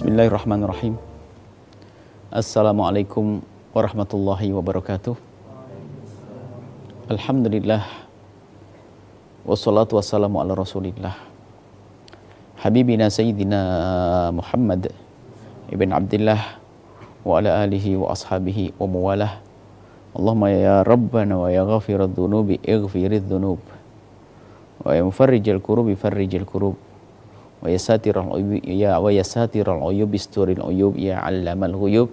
Bismillahirrahmanirrahim. Assalamualaikum warahmatullahi wabarakatuh. Alhamdulillah. Wassalatu wassalamu ala rasulillah. Habibina Sayyidina Muhammad ibn Abdullah wa ala alihi wa ashabihi wa mawalah. Allahumma ya Rabbana wa ya ghafirat dhunubi ighfirid dhunub. Wa ya mufarrijal kurubi farrijal kurub. Wa ya satiral uyub ya wa ya satiral uyub isturil uyub ya allamal ghuyub.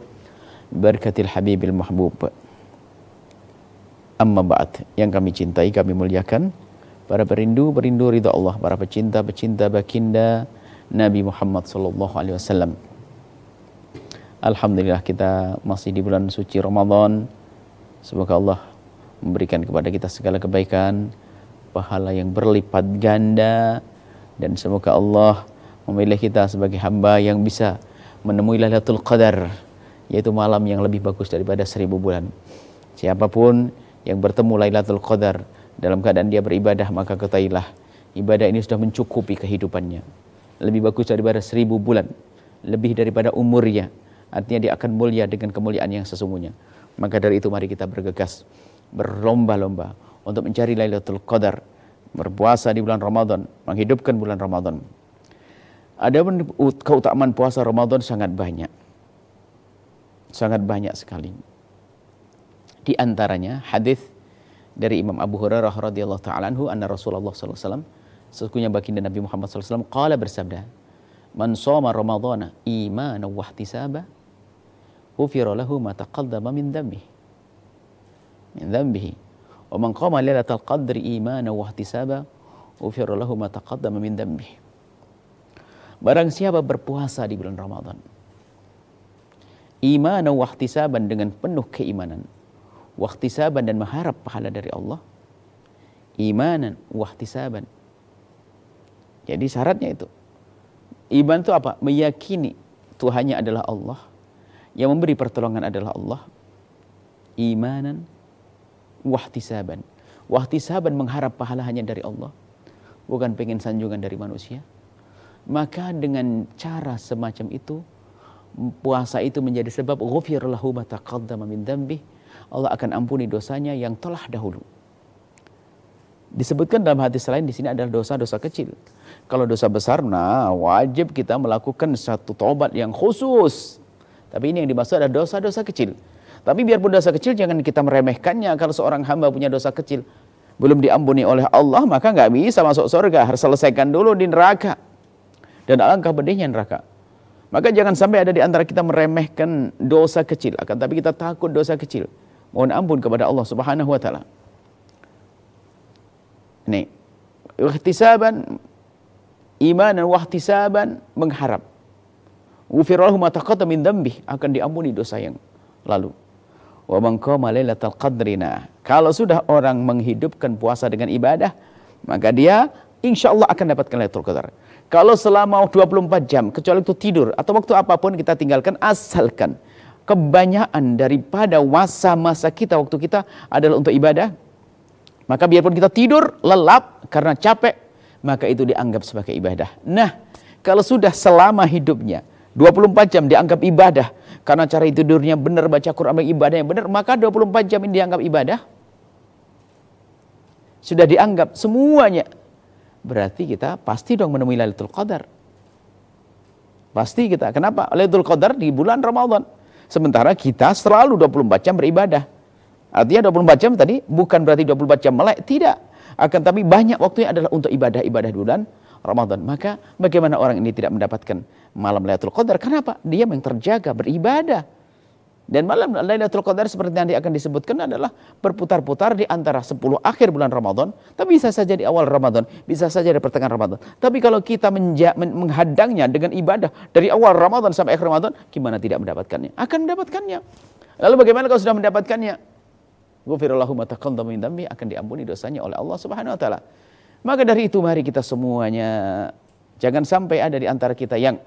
Barkatil habibil mahbub. Amma ba'd, yang kami cintai, kami muliakan, para perindu, perindu ridha Allah, para pecinta, pecinta baginda Nabi Muhammad sallallahu alaihi wasallam. Alhamdulillah kita masih di bulan suci Ramadan. Semoga Allah memberikan kepada kita segala kebaikan, pahala yang berlipat ganda dan semoga Allah memilih kita sebagai hamba yang bisa menemui Lailatul Qadar yaitu malam yang lebih bagus daripada seribu bulan. Siapa pun yang bertemu Lailatul Qadar dalam keadaan dia beribadah maka ketahuilah ibadah ini sudah mencukupi kehidupannya. Lebih bagus daripada seribu bulan. Lebih daripada umurnya. Artinya dia akan mulia dengan kemuliaan yang sesungguhnya. Maka dari itu mari kita bergegas berlomba-lomba untuk mencari Lailatul Qadar berpuasa di bulan Ramadan menghidupkan bulan Ramadan. Ada keutamaan puasa Ramadan sangat banyak. Sangat banyak sekali. Di antaranya hadis dari Imam Abu Hurairah radhiyallahu taala anhu anna Rasulullah sallallahu alaihi wasallam sesungguhnya baginda Nabi Muhammad sallallahu alaihi wasallam qala bersabda man shoma ramadhana imanan wa ihtisaba ghufira lahu ma taqaddama min dhanbihi. Min dhanbihi wa man qama lailatal qadri imanan wa ihtisaba ghufira lahu ma taqaddama min dhanbihi barang siapa berpuasa di bulan Ramadan imanan wa ihtisaban dengan penuh keimanan wahtisaban dan mengharap pahala dari Allah imanan wahtisaban jadi syaratnya itu iman itu apa? Meyakini Tuhannya adalah Allah yang memberi pertolongan adalah Allah imanan wahtisaban wahtisaban mengharap pahala hanya dari Allah bukan pengen sanjungan dari manusia maka dengan cara semacam itu puasa itu menjadi sebab ghufir lahu ma taqaddama min dzambihi Allah akan ampuni dosanya yang telah dahulu. Disebutkan dalam hadis lain di sini adalah dosa-dosa kecil. Kalau dosa besar, nah wajib kita melakukan satu tobat yang khusus. Tapi ini yang dimaksud adalah dosa-dosa kecil. Tapi biarpun dosa kecil jangan kita meremehkannya. Kalau seorang hamba punya dosa kecil belum diampuni oleh Allah maka nggak bisa masuk surga. Harus selesaikan dulu di neraka. Dan alangkah pedihnya neraka. Maka jangan sampai ada di antara kita meremehkan dosa kecil. Akan tapi kita takut dosa kecil mohon ampun kepada Allah Subhanahu wa taala. Ini ihtisaban imanan wa ihtisaban mengharap. Ufirallahu ma taqaddama min dhanbi akan diampuni dosa yang lalu. Wa man qama lailatal. Kalau sudah orang menghidupkan puasa dengan ibadah, maka dia insya Allah akan dapatkan Lailatul Qadar. Kalau selama 24 jam, kecuali itu tidur atau waktu apa pun kita tinggalkan, asalkan kebanyakan daripada masa-masa kita waktu kita adalah untuk ibadah, maka biarpun kita tidur lelap karena capek, maka itu dianggap sebagai ibadah. Nah, kalau sudah selama hidupnya 24 jam dianggap ibadah karena cara tidurnya benar baca Quran ibadah yang benar, maka 24 jam ini dianggap ibadah. Sudah dianggap semuanya. Berarti kita pasti dong menemui Lailatul Qadar. Pasti kita. Kenapa? Lailatul Qadar di bulan Ramadan. Sementara kita selalu 24 jam beribadah. Artinya 24 jam tadi bukan berarti 24 jam melek, tidak. Akan tapi banyak waktunya adalah untuk ibadah-ibadah bulan Ramadan. Maka bagaimana orang ini tidak mendapatkan malam Lailatul Qadar? Kenapa? Dia yang terjaga beribadah. Dan malam Lailatul Qadar seperti nanti akan disebutkan adalah berputar-putar di antara 10 akhir bulan Ramadan, tapi bisa saja di awal Ramadan, bisa saja di pertengahan Ramadan. Tapi kalau kita menghadangnya dengan ibadah dari awal Ramadan sampai akhir Ramadan, gimana tidak mendapatkannya? Akan mendapatkannya. Lalu bagaimana kalau sudah mendapatkannya? Ghufirallahu ma akan diampuni dosanya oleh Allah Subhanahu wa taala. Maka dari itu mari kita semuanya jangan sampai ada di antara kita yang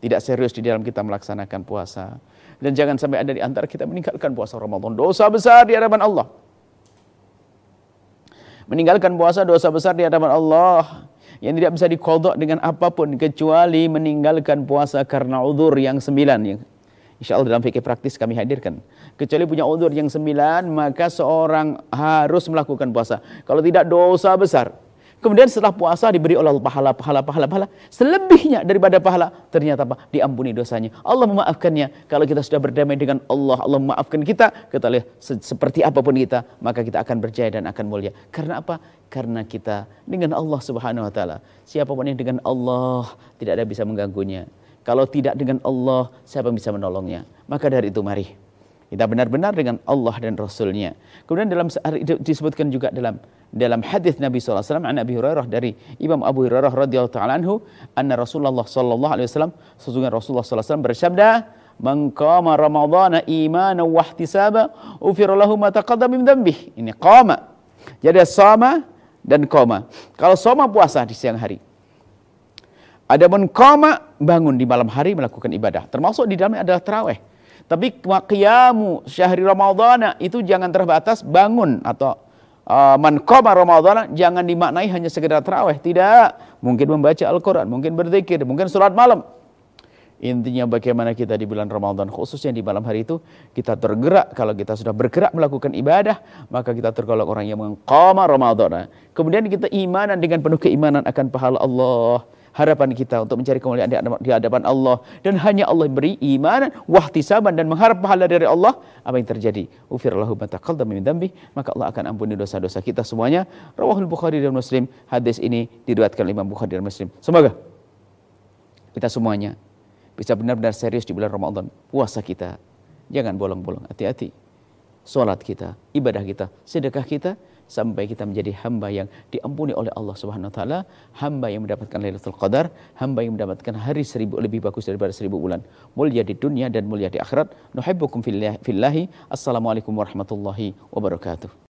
tidak serius di dalam kita melaksanakan puasa dan jangan sampai ada di antara kita meninggalkan puasa Ramadan. Dosa besar di hadapan Allah. Meninggalkan puasa dosa besar di hadapan Allah. yang tidak bisa dikodok dengan apa pun kecuali meninggalkan puasa karena udur yang sembilan. Yang insya Allah dalam fikih praktis kami hadirkan. Kecuali punya udur yang sembilan, maka seorang harus melakukan puasa. Kalau tidak dosa besar. Kemudian setelah puasa diberi oleh Allah pahala, pahala, pahala, pahala. Selebihnya daripada pahala ternyata apa? Diampuni dosanya. Allah memaafkannya. Kalau kita sudah berdamai dengan Allah, Allah memaafkan kita. Kita lihat seperti apa pun kita, maka kita akan berjaya dan akan mulia. Karena apa? Karena kita dengan Allah Subhanahu wa taala. Siapa pun yang dengan Allah tidak ada bisa mengganggunya. Kalau tidak dengan Allah, siapa yang bisa menolongnya? Maka dari itu mari kita benar-benar dengan Allah dan Rasulnya. Kemudian dalam disebutkan juga dalam dalam hadis Nabi SAW an Abi Hurairah dari Imam Abu Hurairah radhiyallahu taala anhu anna Rasulullah sallallahu alaihi wasallam sesungguhnya Rasulullah sallallahu alaihi wasallam bersabda man qama ramadhana imanan wa ihtisaba ufira lahu ma taqaddama min dhanbih. Ini qama. Jadi sama dan koma kalau soma puasa di siang hari adapun koma bangun di malam hari melakukan ibadah. Termasuk di dalamnya adalah tarawih tapi qiyamu syahri Ramadhana itu jangan terbatas bangun atau uh, man qama Ramadhana jangan dimaknai hanya sekedar tarawih, tidak. Mungkin membaca Al-Qur'an, mungkin berzikir, mungkin salat malam. Intinya bagaimana kita di bulan Ramadan khususnya di malam hari itu kita tergerak kalau kita sudah bergerak melakukan ibadah maka kita tergolong orang yang mengqama Ramadan. Kemudian kita imanan dengan penuh keimanan akan pahala Allah harapan kita untuk mencari kemuliaan di hadapan Allah dan hanya Allah beri iman, wahtisaban dan mengharap pahala dari Allah, apa yang terjadi? Ufirallahu min maka Allah akan ampuni dosa-dosa kita semuanya. Rawahul Bukhari dan Muslim. Hadis ini diriwayatkan Imam Bukhari dan Muslim. Semoga kita semuanya bisa benar-benar serius di bulan Ramadan. Puasa kita jangan bolong-bolong, hati-hati. Salat kita, ibadah kita, sedekah kita sampai kita menjadi hamba yang diampuni oleh Allah Subhanahu wa taala, hamba yang mendapatkan Lailatul Qadar, hamba yang mendapatkan hari seribu lebih bagus daripada seribu bulan. Mulia di dunia dan mulia di akhirat. Nuhibbukum fillahi. Assalamualaikum warahmatullahi wabarakatuh.